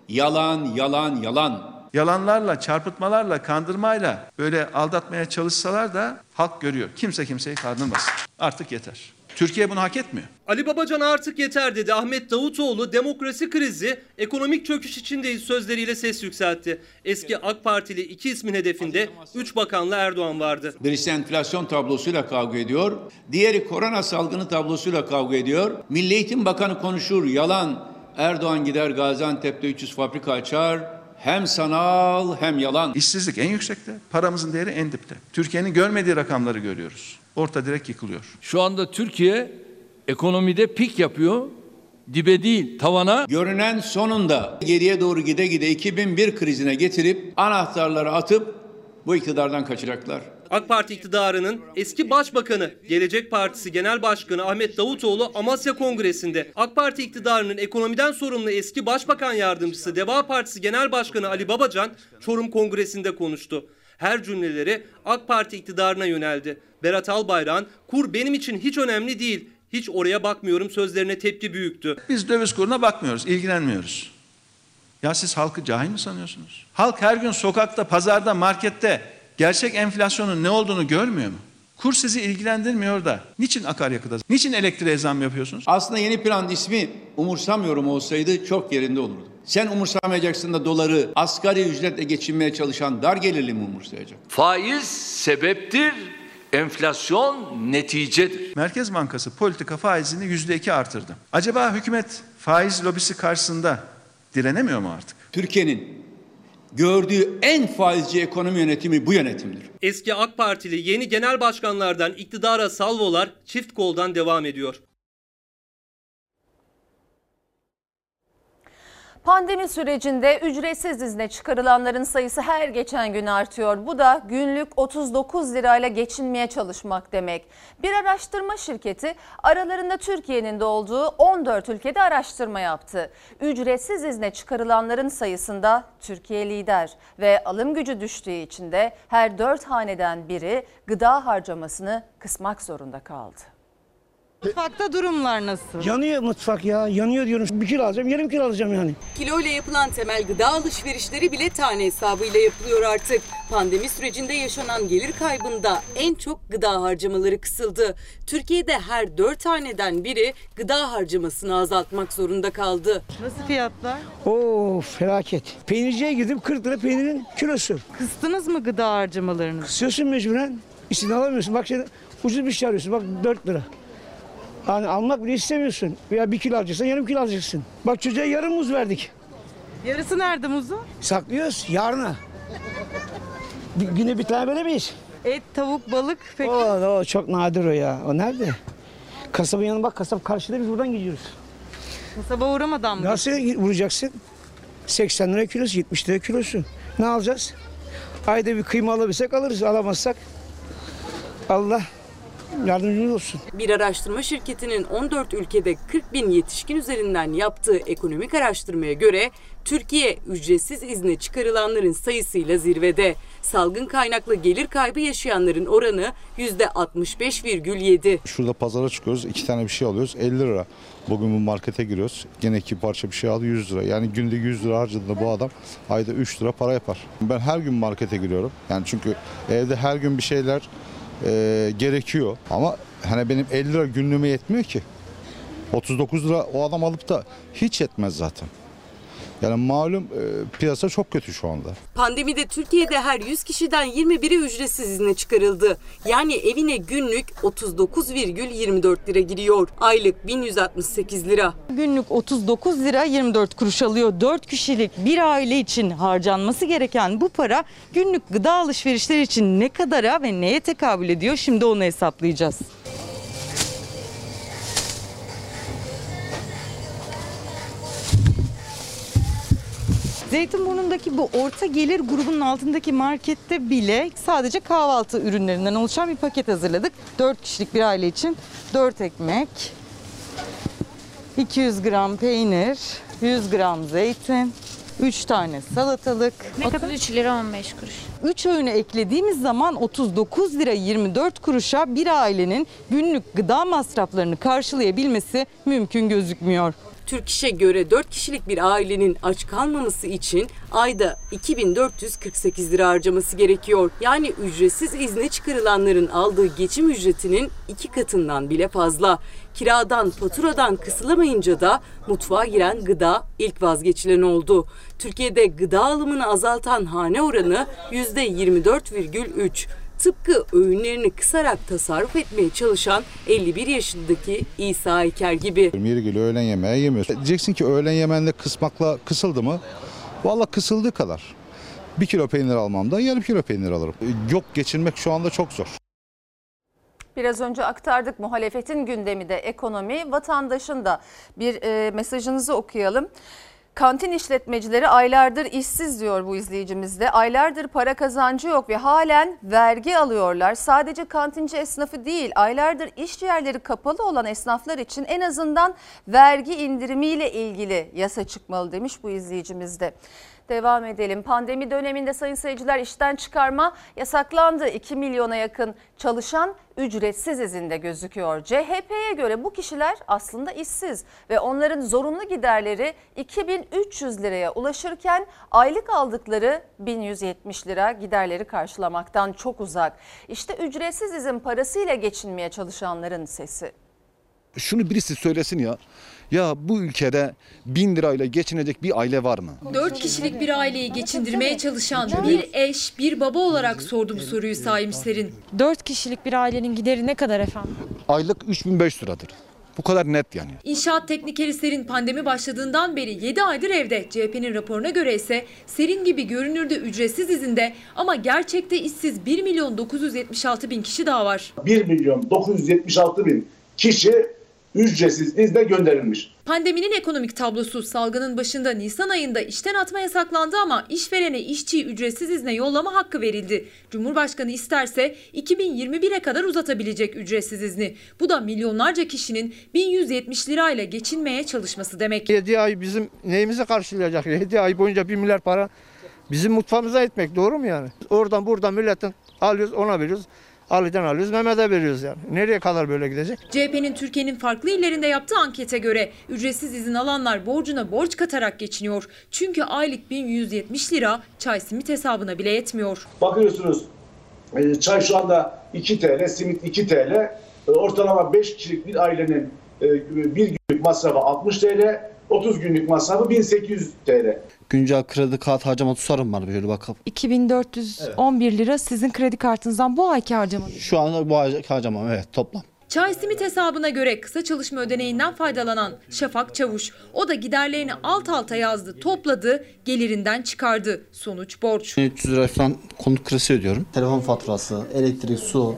Yalan, yalan, yalan. Yalanlarla, çarpıtmalarla, kandırmayla böyle aldatmaya çalışsalar da halk görüyor. Kimse kimseyi kandırmasın. Artık yeter. Türkiye bunu hak etmiyor. Ali Babacan artık yeter dedi. Ahmet Davutoğlu demokrasi krizi, ekonomik çöküş içindeyiz sözleriyle ses yükseltti. Eski AK Partili iki ismin hedefinde 3 bakanla Erdoğan vardı. Birisi enflasyon tablosuyla kavga ediyor. Diğeri korona salgını tablosuyla kavga ediyor. Milli Eğitim Bakanı konuşur, yalan. Erdoğan gider Gaziantep'te 300 fabrika açar. Hem sanal hem yalan. İşsizlik en yüksekte, paramızın değeri en dipte. Türkiye'nin görmediği rakamları görüyoruz. Orta direk yıkılıyor. Şu anda Türkiye ekonomide pik yapıyor. Dibe değil tavana. Görünen sonunda geriye doğru gide gide 2001 krizine getirip anahtarları atıp bu iktidardan kaçacaklar. AK Parti iktidarının eski başbakanı, Gelecek Partisi Genel Başkanı Ahmet Davutoğlu Amasya Kongresi'nde AK Parti iktidarının ekonomiden sorumlu eski Başbakan Yardımcısı Deva Partisi Genel Başkanı Ali Babacan Çorum Kongresi'nde konuştu. Her cümleleri AK Parti iktidarına yöneldi. Berat Albayrak'ın kur benim için hiç önemli değil, hiç oraya bakmıyorum sözlerine tepki büyüktü. Biz döviz kuruna bakmıyoruz, ilgilenmiyoruz. Ya siz halkı cahil mi sanıyorsunuz? Halk her gün sokakta, pazarda, markette gerçek enflasyonun ne olduğunu görmüyor mu? Kur sizi ilgilendirmiyor da niçin akaryakıda, niçin elektriğe zam yapıyorsunuz? Aslında yeni plan ismi umursamıyorum olsaydı çok yerinde olurdu. Sen umursamayacaksın da doları asgari ücretle geçinmeye çalışan dar gelirli mi umursayacak? Faiz sebeptir, enflasyon neticedir. Merkez Bankası politika faizini yüzde iki artırdı. Acaba hükümet faiz lobisi karşısında direnemiyor mu artık? Türkiye'nin gördüğü en faizci ekonomi yönetimi bu yönetimdir. Eski AK Partili yeni genel başkanlardan iktidara salvolar çift koldan devam ediyor. Pandemi sürecinde ücretsiz izne çıkarılanların sayısı her geçen gün artıyor. Bu da günlük 39 lirayla geçinmeye çalışmak demek. Bir araştırma şirketi aralarında Türkiye'nin de olduğu 14 ülkede araştırma yaptı. Ücretsiz izne çıkarılanların sayısında Türkiye lider ve alım gücü düştüğü için de her 4 haneden biri gıda harcamasını kısmak zorunda kaldı. Mutfakta durumlar nasıl? Yanıyor mutfak ya. Yanıyor diyorum. Bir kilo alacağım, yarım kilo alacağım yani. Kilo ile yapılan temel gıda alışverişleri bile tane hesabıyla yapılıyor artık. Pandemi sürecinde yaşanan gelir kaybında en çok gıda harcamaları kısıldı. Türkiye'de her 4 haneden biri gıda harcamasını azaltmak zorunda kaldı. Nasıl fiyatlar? Oo felaket. Peynirciye girdim 40 lira peynirin kilosu. Kıstınız mı gıda harcamalarını? Kısıyorsun mecburen. İstini alamıyorsun. Bak şimdi ucuz bir şey arıyorsun. Bak 4 lira. Yani almak bile istemiyorsun. Veya bir kilo alacaksın, yarım kilo alacaksın. Bak çocuğa yarım muz verdik. Yarısı nerede muzu? Saklıyoruz yarına. Bir, güne bir tane böyle miyiz? Et, tavuk, balık peki? O, o çok nadir o ya. O nerede? Kasabın yanına bak kasap karşıda biz buradan gidiyoruz. Kasaba uğramadan mı? Nasıl vuracaksın? 80 lira kilosu, 70 lira kilosu. Ne alacağız? Ayda bir kıyma alabilsek alırız, alamazsak Allah yardımcımız olsun. Bir araştırma şirketinin 14 ülkede 40 bin yetişkin üzerinden yaptığı ekonomik araştırmaya göre Türkiye ücretsiz izne çıkarılanların sayısıyla zirvede. Salgın kaynaklı gelir kaybı yaşayanların oranı %65,7. Şurada pazara çıkıyoruz. iki tane bir şey alıyoruz. 50 lira. Bugün bu markete giriyoruz. Gene iki parça bir şey aldı 100 lira. Yani günde 100 lira harcadığında bu adam ayda 3 lira para yapar. Ben her gün markete giriyorum. Yani çünkü evde her gün bir şeyler e, gerekiyor. Ama hani benim 50 lira günlüğüme yetmiyor ki. 39 lira o adam alıp da hiç yetmez zaten. Yani malum e, piyasa çok kötü şu anda. Pandemide Türkiye'de her 100 kişiden 21'i ücretsiz izne çıkarıldı. Yani evine günlük 39,24 lira giriyor. Aylık 1168 lira. Günlük 39 lira 24 kuruş alıyor. 4 kişilik bir aile için harcanması gereken bu para günlük gıda alışverişleri için ne kadara ve neye tekabül ediyor şimdi onu hesaplayacağız. Zeytinburnu'ndaki bu orta gelir grubunun altındaki markette bile sadece kahvaltı ürünlerinden oluşan bir paket hazırladık. 4 kişilik bir aile için 4 ekmek, 200 gram peynir, 100 gram zeytin, 3 tane salatalık. 33 lira 15 kuruş. 3 öğüne eklediğimiz zaman 39 lira 24 kuruşa bir ailenin günlük gıda masraflarını karşılayabilmesi mümkün gözükmüyor. Türk İş'e göre 4 kişilik bir ailenin aç kalmaması için ayda 2448 lira harcaması gerekiyor. Yani ücretsiz izne çıkarılanların aldığı geçim ücretinin iki katından bile fazla. Kiradan, faturadan kısılamayınca da mutfağa giren gıda ilk vazgeçilen oldu. Türkiye'de gıda alımını azaltan hane oranı %24,3. Tıpkı öğünlerini kısarak tasarruf etmeye çalışan 51 yaşındaki İsa Eker gibi. Yeri geliyor öğlen yemeği yemiyorsun. Diyeceksin ki öğlen yemeğinde kısmakla kısıldı mı? Valla kısıldığı kadar. Bir kilo peynir almamda yarım kilo peynir alırım. Yok geçinmek şu anda çok zor. Biraz önce aktardık muhalefetin gündemi de ekonomi. Vatandaşın da bir e, mesajınızı okuyalım. Kantin işletmecileri aylardır işsiz diyor bu izleyicimiz de. Aylardır para kazancı yok ve halen vergi alıyorlar. Sadece kantinci esnafı değil aylardır iş yerleri kapalı olan esnaflar için en azından vergi indirimiyle ilgili yasa çıkmalı demiş bu izleyicimiz de. Devam edelim. Pandemi döneminde sayın seyirciler işten çıkarma yasaklandı. 2 milyona yakın çalışan ücretsiz izinde gözüküyor. CHP'ye göre bu kişiler aslında işsiz ve onların zorunlu giderleri 2300 liraya ulaşırken aylık aldıkları 1170 lira giderleri karşılamaktan çok uzak. İşte ücretsiz izin parasıyla geçinmeye çalışanların sesi. Şunu birisi söylesin ya. Ya bu ülkede bin lirayla geçinecek bir aile var mı? 4 kişilik bir aileyi geçindirmeye çalışan bir eş, bir baba olarak sordu bu soruyu Saim Serin. 4 kişilik bir ailenin gideri ne kadar efendim? Aylık 3500 liradır. Bu kadar net yani. İnşaat teknikeri Serin pandemi başladığından beri 7 aydır evde. CHP'nin raporuna göre ise Serin gibi görünürde ücretsiz izinde ama gerçekte işsiz 1 milyon 976 bin kişi daha var. 1 milyon 976 bin kişi ücretsiz izne gönderilmiş. Pandeminin ekonomik tablosu salgının başında Nisan ayında işten atma yasaklandı ama işverene işçiyi ücretsiz izne yollama hakkı verildi. Cumhurbaşkanı isterse 2021'e kadar uzatabilecek ücretsiz izni. Bu da milyonlarca kişinin 1170 lirayla geçinmeye çalışması demek. 7 ay bizim neyimizi karşılayacak? 7 ay boyunca 1 milyar para bizim mutfağımıza etmek doğru mu yani? Oradan buradan milletten alıyoruz ona veriyoruz. Ali'den alıyoruz Mehmet'e veriyoruz yani. Nereye kadar böyle gidecek? CHP'nin Türkiye'nin farklı illerinde yaptığı ankete göre ücretsiz izin alanlar borcuna borç katarak geçiniyor. Çünkü aylık 1170 lira çay simit hesabına bile yetmiyor. Bakıyorsunuz e, çay şu anda 2 TL, simit 2 TL. E, Ortalama 5 kişilik bir ailenin e, bir günlük masrafı 60 TL, 30 günlük masrafı 1800 TL. Güncel kredi kart harcama tutarım var böyle bakalım. 2411 lira sizin kredi kartınızdan bu ayki harcamanız. Şu anda bu ay harcamam evet toplam. Çay simit hesabına göre kısa çalışma ödeneğinden faydalanan Şafak Çavuş, o da giderlerini alt alta yazdı, topladı, gelirinden çıkardı. Sonuç borç. 300 lira falan konut kredisi ödüyorum. Telefon faturası, elektrik, su,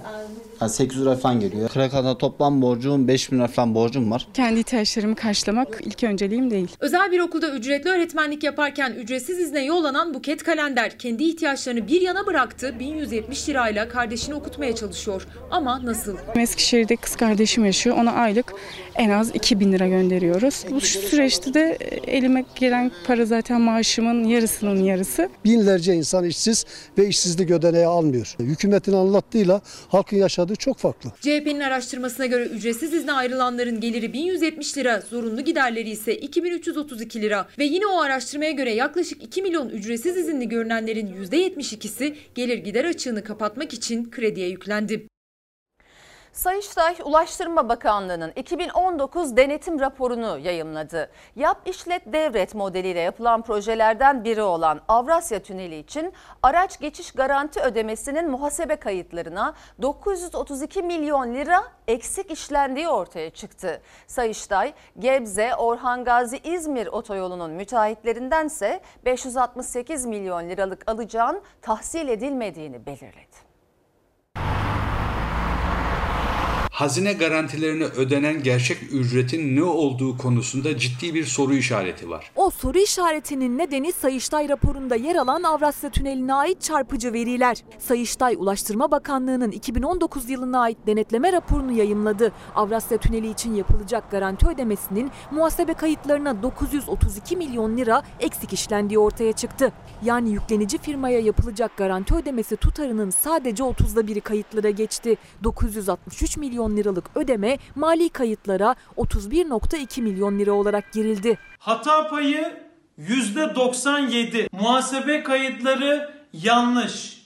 Yani 800 lira falan geliyor. Kredi kartına toplam borcum 5000 lira falan borcum var. Kendi ihtiyaçlarımı karşılamak ilk önceliğim değil. Özel bir okulda ücretli öğretmenlik yaparken ücretsiz izne yollanan Buket Kalender kendi ihtiyaçlarını bir yana bıraktı. 1170 lirayla kardeşini okutmaya çalışıyor. Ama nasıl? Eskişehir'de kız kardeşim yaşıyor. Ona aylık en az 2000 lira gönderiyoruz. Bu süreçte de elime gelen para zaten maaşımın yarısının yarısı. Binlerce insan işsiz ve işsizlik ödeneği almıyor. Hükümetin anlattığıyla halkın yaşadığı çok farklı. CHP'nin araştırmasına göre ücretsiz izne ayrılanların geliri 1170 lira, zorunlu giderleri ise 2332 lira. Ve yine o araştırmaya göre yaklaşık 2 milyon ücretsiz izinli görünenlerin %72'si gelir gider açığını kapatmak için krediye yüklendi. Sayıştay Ulaştırma Bakanlığı'nın 2019 denetim raporunu yayımladı. Yap işlet devret modeliyle yapılan projelerden biri olan Avrasya Tüneli için araç geçiş garanti ödemesinin muhasebe kayıtlarına 932 milyon lira eksik işlendiği ortaya çıktı. Sayıştay, Gebze, Orhan Gazi, İzmir otoyolunun müteahhitlerindense 568 milyon liralık alacağın tahsil edilmediğini belirledi. Hazine garantilerine ödenen gerçek ücretin ne olduğu konusunda ciddi bir soru işareti var. O soru işaretinin nedeni Sayıştay raporunda yer alan Avrasya Tüneli'ne ait çarpıcı veriler. Sayıştay Ulaştırma Bakanlığı'nın 2019 yılına ait denetleme raporunu yayımladı. Avrasya Tüneli için yapılacak garanti ödemesinin muhasebe kayıtlarına 932 milyon lira eksik işlendiği ortaya çıktı. Yani yüklenici firmaya yapılacak garanti ödemesi tutarının sadece 30'da biri kayıtlara geçti. 963 milyon liralık ödeme mali kayıtlara 31.2 milyon lira olarak girildi. Hata payı %97. Muhasebe kayıtları yanlış,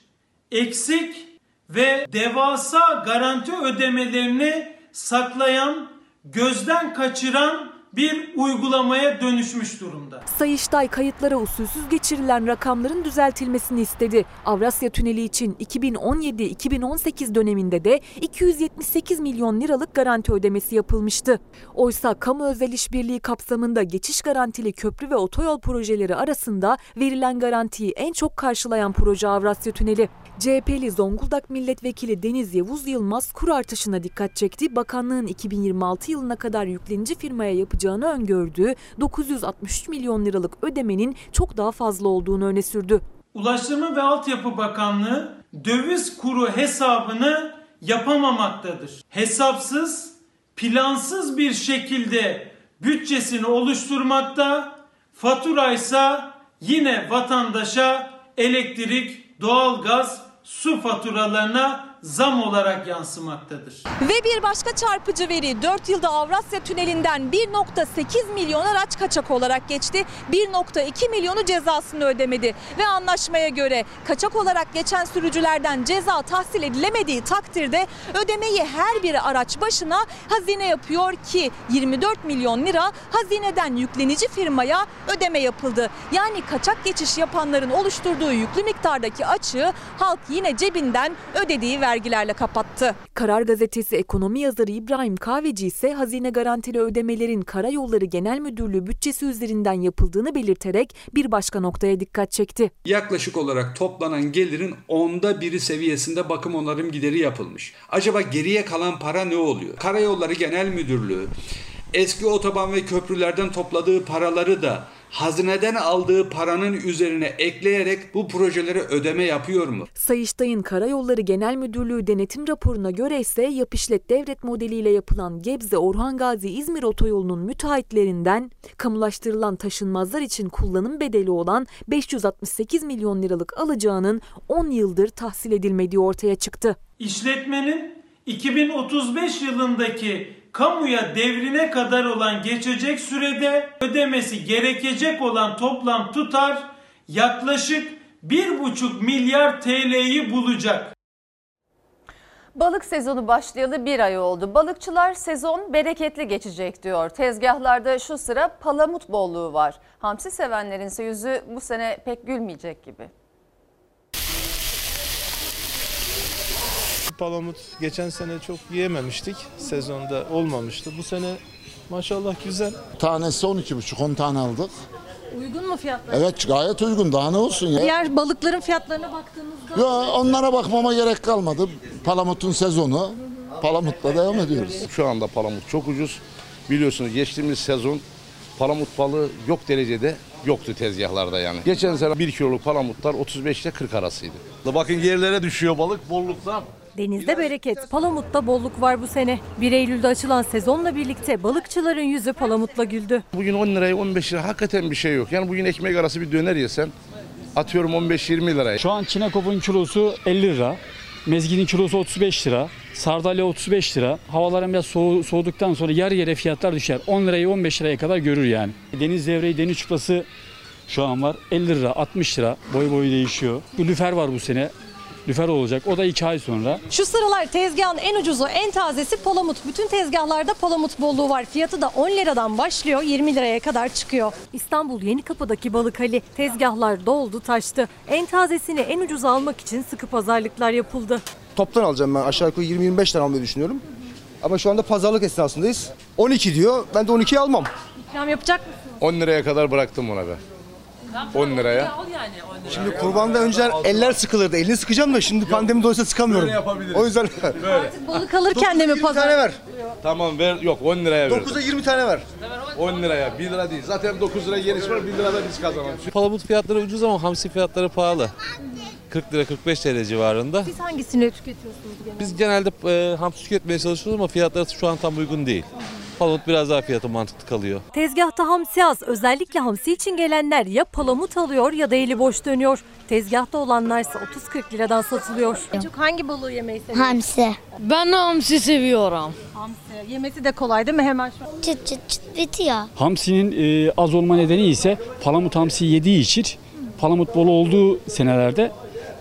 eksik ve devasa garanti ödemelerini saklayan, gözden kaçıran bir uygulamaya dönüşmüş durumda. Sayıştay kayıtlara usulsüz geçirilen rakamların düzeltilmesini istedi. Avrasya Tüneli için 2017-2018 döneminde de 278 milyon liralık garanti ödemesi yapılmıştı. Oysa kamu özel işbirliği kapsamında geçiş garantili köprü ve otoyol projeleri arasında verilen garantiyi en çok karşılayan proje Avrasya Tüneli. CHP'li Zonguldak Milletvekili Deniz Yavuz Yılmaz kur artışına dikkat çekti. Bakanlığın 2026 yılına kadar yüklenici firmaya yapacağını öngördüğü 963 milyon liralık ödemenin çok daha fazla olduğunu öne sürdü. Ulaştırma ve Altyapı Bakanlığı döviz kuru hesabını yapamamaktadır. Hesapsız, plansız bir şekilde bütçesini oluşturmakta, fatura ise yine vatandaşa elektrik, doğalgaz, su faturalarına zam olarak yansımaktadır. Ve bir başka çarpıcı veri 4 yılda Avrasya Tüneli'nden 1.8 milyon araç kaçak olarak geçti. 1.2 milyonu cezasını ödemedi. Ve anlaşmaya göre kaçak olarak geçen sürücülerden ceza tahsil edilemediği takdirde ödemeyi her bir araç başına hazine yapıyor ki 24 milyon lira hazineden yüklenici firmaya ödeme yapıldı. Yani kaçak geçiş yapanların oluşturduğu yüklü miktardaki açığı halk yine cebinden ödediği vergilerle kapattı. Karar Gazetesi ekonomi yazarı İbrahim Kahveci ise hazine garantili ödemelerin Karayolları Genel Müdürlüğü bütçesi üzerinden yapıldığını belirterek bir başka noktaya dikkat çekti. Yaklaşık olarak toplanan gelirin onda biri seviyesinde bakım onarım gideri yapılmış. Acaba geriye kalan para ne oluyor? Karayolları Genel Müdürlüğü eski otoban ve köprülerden topladığı paraları da hazineden aldığı paranın üzerine ekleyerek bu projelere ödeme yapıyor mu? Sayıştay'ın Karayolları Genel Müdürlüğü denetim raporuna göre ise yapışlet devret modeliyle yapılan Gebze Orhan Gazi İzmir otoyolunun müteahhitlerinden kamulaştırılan taşınmazlar için kullanım bedeli olan 568 milyon liralık alacağının 10 yıldır tahsil edilmediği ortaya çıktı. İşletmenin 2035 yılındaki kamuya devrine kadar olan geçecek sürede ödemesi gerekecek olan toplam tutar yaklaşık 1,5 milyar TL'yi bulacak. Balık sezonu başlayalı bir ay oldu. Balıkçılar sezon bereketli geçecek diyor. Tezgahlarda şu sıra palamut bolluğu var. Hamsi sevenlerin ise yüzü bu sene pek gülmeyecek gibi. Palamut geçen sene çok yiyememiştik. Sezonda olmamıştı. Bu sene maşallah güzel. Tanesi 12,5 10 tane aldık. Uygun mu fiyatlar? Evet gayet uygun daha ne olsun ya. Diğer balıkların fiyatlarına baktığınızda Ya onlara bakmama gerek kalmadı. Palamut'un sezonu. Palamut'la devam ediyoruz. Şu anda palamut çok ucuz. Biliyorsunuz geçtiğimiz sezon palamut balığı yok derecede yoktu tezgahlarda yani. Geçen sene 1 kiloluk palamutlar 35 ile 40 arasıydı. Bakın yerlere düşüyor balık bolluktan. Denizde bereket, Palamut'ta bolluk var bu sene. 1 Eylül'de açılan sezonla birlikte balıkçıların yüzü Palamut'la güldü. Bugün 10 liraya 15 lira hakikaten bir şey yok. Yani bugün ekmek arası bir döner yesen atıyorum 15-20 liraya. Şu an çinekopun kilosu 50 lira. Mezginin kilosu 35 lira. Sardalya 35 lira. Havaların biraz soğu, soğuduktan sonra yarı yere fiyatlar düşer. 10 lirayı 15 liraya kadar görür yani. Deniz devreyi, deniz çuprası şu an var. 50 lira, 60 lira. Boy boyu değişiyor. Lüfer var bu sene. Lüfer olacak. O da 2 ay sonra. Şu sıralar tezgahın en ucuzu, en tazesi palamut. Bütün tezgahlarda palamut bolluğu var. Fiyatı da 10 liradan başlıyor, 20 liraya kadar çıkıyor. İstanbul Yenikapı'daki balık hali tezgahlar doldu taştı. En tazesini en ucuz almak için sıkı pazarlıklar yapıldı. Toptan alacağım ben aşağı yukarı 20-25 tane almayı düşünüyorum. Ama şu anda pazarlık esnasındayız. 12 diyor. Ben de 12'yi almam. İkram yapacak mısınız? 10 liraya kadar bıraktım ona ben. 10 liraya. Şimdi kurbanda önceden eller sıkılırdı. Elini sıkacağım da şimdi pandemi dolayısıyla sıkamıyorum. Böyle yapabiliriz. O yüzden Böyle. Balık alırken de mi 20 pazar? tane ver. Tamam ver yok 10 liraya ver. 9'a 20 tane ver. 10 liraya 1 lira değil. Zaten 9 lira geniş var 1 lira da biz kazanalım. Palamut fiyatları ucuz ama hamsi fiyatları pahalı. 40 lira 45 TL civarında. Siz hangisini tüketiyorsunuz genelde? Biz genelde e, hamsi tüketmeye çalışıyoruz ama fiyatları şu an tam uygun değil. Palamut biraz daha fiyatı mantıklı kalıyor. Tezgahta hamsi az. Özellikle hamsi için gelenler ya palamut alıyor ya da eli boş dönüyor. Tezgahta olanlarsa 30-40 liradan satılıyor. En çok hangi balığı yemeyi seviyorsunuz? Hamsi. Ben hamsi seviyorum. Hamsi. Yemesi de kolay değil mi? Hemen şu an. Çıt çıt çıt bitiyor. Hamsinin e, az olma nedeni ise palamut hamsi yediği için palamut bol olduğu senelerde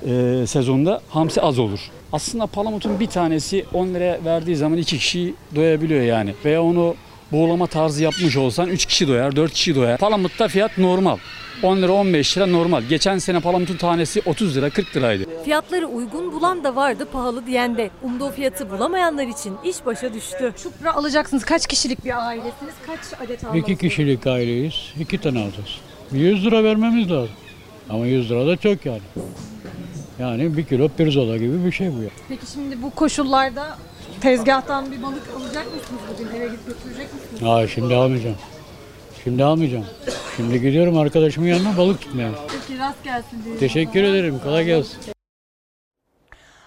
e, sezonda hamsi az olur. Aslında palamutun bir tanesi 10 liraya verdiği zaman iki kişi doyabiliyor yani. Veya onu buğulama tarzı yapmış olsan 3 kişi doyar, 4 kişi doyar. Palamutta fiyat normal. 10 lira 15 lira normal. Geçen sene palamutun tanesi 30 lira 40 liraydı. Fiyatları uygun bulan da vardı, pahalı diyen de. Umduğu fiyatı bulamayanlar için iş başa düştü. Çupra alacaksınız. Kaç kişilik bir ailesiniz? Kaç adet almalısınız? İki kişilik aileyiz. iki tane alacağız. 100 lira vermemiz lazım. Ama 100 lira da çok yani. Yani bir kilo pirzola gibi bir şey bu ya. Peki şimdi bu koşullarda tezgahtan bir balık alacak mısınız bugün? Eve gidip götürecek misiniz? Aa şimdi almayacağım. Şimdi almayacağım. Şimdi gidiyorum arkadaşımın yanına balık tutmaya. Peki rast gelsin. Teşekkür ederim. Kolay gelsin.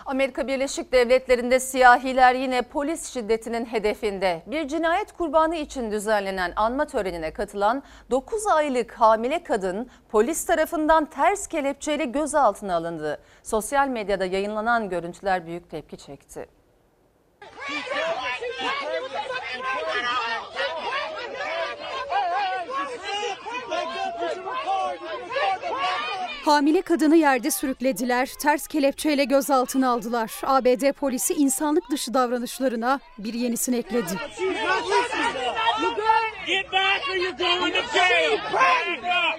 Amerika Birleşik Devletleri'nde siyahiler yine polis şiddetinin hedefinde. Bir cinayet kurbanı için düzenlenen anma törenine katılan 9 aylık hamile kadın polis tarafından ters kelepçeyle gözaltına alındı. Sosyal medyada yayınlanan görüntüler büyük tepki çekti. Hamile kadını yerde sürüklediler, ters kelepçeyle gözaltına aldılar. ABD polisi insanlık dışı davranışlarına bir yenisini ekledi. Get back or you're going to jail. Back up.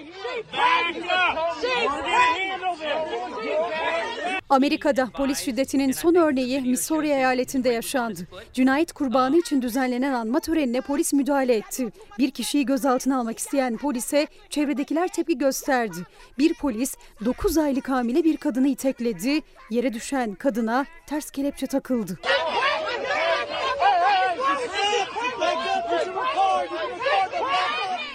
Back up. We're handle this. Amerika'da polis şiddetinin son örneği Missouri eyaletinde yaşandı. Cinayet kurbanı için düzenlenen anma törenine polis müdahale etti. Bir kişiyi gözaltına almak isteyen polise çevredekiler tepki gösterdi. Bir polis 9 aylık hamile bir kadını itekledi. Yere düşen kadına ters kelepçe takıldı.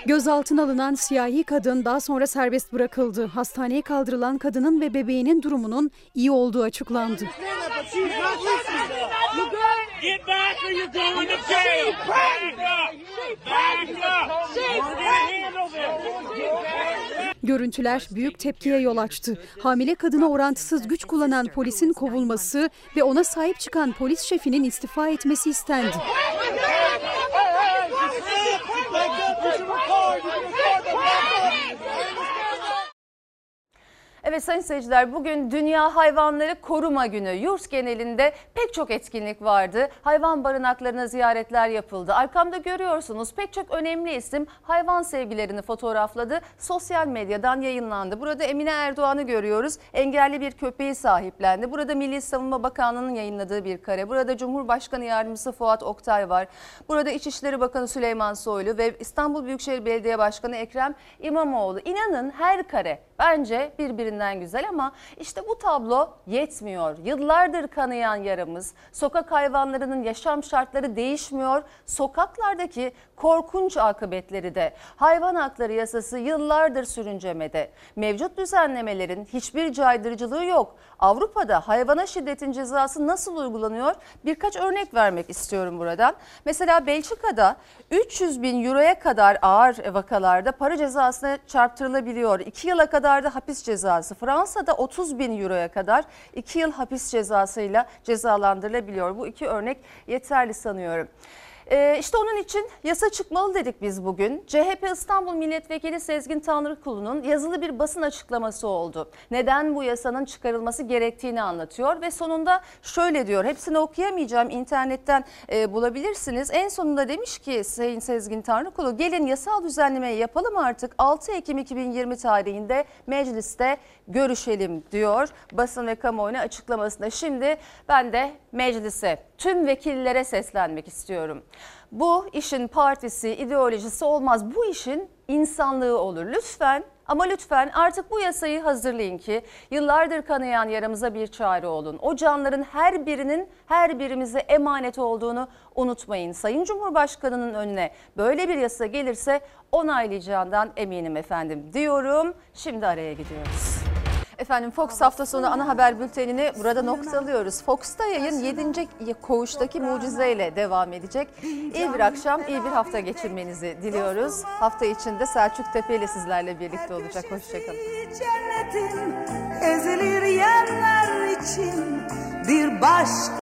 Gözaltına alınan siyahi kadın daha sonra serbest bırakıldı. Hastaneye kaldırılan kadının ve bebeğinin durumunun iyi olduğu açıklandı. Görüntüler büyük tepkiye yol açtı. Hamile kadına orantısız güç kullanan polisin kovulması ve ona sahip çıkan polis şefinin istifa etmesi istendi. Evet sayın seyirciler bugün Dünya Hayvanları Koruma Günü. Yurt genelinde pek çok etkinlik vardı. Hayvan barınaklarına ziyaretler yapıldı. Arkamda görüyorsunuz pek çok önemli isim hayvan sevgilerini fotoğrafladı. Sosyal medyadan yayınlandı. Burada Emine Erdoğan'ı görüyoruz. Engelli bir köpeği sahiplendi. Burada Milli Savunma Bakanlığı'nın yayınladığı bir kare. Burada Cumhurbaşkanı Yardımcısı Fuat Oktay var. Burada İçişleri Bakanı Süleyman Soylu ve İstanbul Büyükşehir Belediye Başkanı Ekrem İmamoğlu. İnanın her kare bence birbirinden güzel ama işte bu tablo yetmiyor. Yıllardır kanayan yaramız, sokak hayvanlarının yaşam şartları değişmiyor. Sokaklardaki korkunç akıbetleri de hayvan hakları yasası yıllardır sürüncemede. Mevcut düzenlemelerin hiçbir caydırıcılığı yok. Avrupa'da hayvana şiddetin cezası nasıl uygulanıyor? Birkaç örnek vermek istiyorum buradan. Mesela Belçika'da 300 bin euroya kadar ağır vakalarda para cezasına çarptırılabiliyor. 2 yıla kadar da hapis cezası. Fransa'da 30 bin euroya kadar 2 yıl hapis cezasıyla cezalandırılabiliyor. Bu iki örnek yeterli sanıyorum. Ee, işte onun için yasa çıkmalı dedik biz bugün. CHP İstanbul Milletvekili Sezgin Tanrıkulu'nun yazılı bir basın açıklaması oldu. Neden bu yasanın çıkarılması gerektiğini anlatıyor ve sonunda şöyle diyor. Hepsini okuyamayacağım internetten e, bulabilirsiniz. En sonunda demiş ki Sayın Sezgin Tanrıkulu gelin yasal düzenlemeyi yapalım artık 6 Ekim 2020 tarihinde mecliste görüşelim diyor basın ve kamuoyuna açıklamasında. Şimdi ben de meclise tüm vekillere seslenmek istiyorum. Bu işin partisi, ideolojisi olmaz. Bu işin insanlığı olur. Lütfen ama lütfen artık bu yasayı hazırlayın ki yıllardır kanayan yaramıza bir çare olun. O canların her birinin her birimize emanet olduğunu unutmayın. Sayın Cumhurbaşkanı'nın önüne böyle bir yasa gelirse onaylayacağından eminim efendim diyorum. Şimdi araya gidiyoruz. Efendim Fox hafta sonu ana haber bültenini burada noktalıyoruz. Fox'ta yayın 7. koğuştaki mucizeyle devam edecek. İyi bir akşam, iyi bir hafta geçirmenizi diliyoruz. Hafta içinde Selçuk Tepe ile sizlerle birlikte olacak. Hoşçakalın.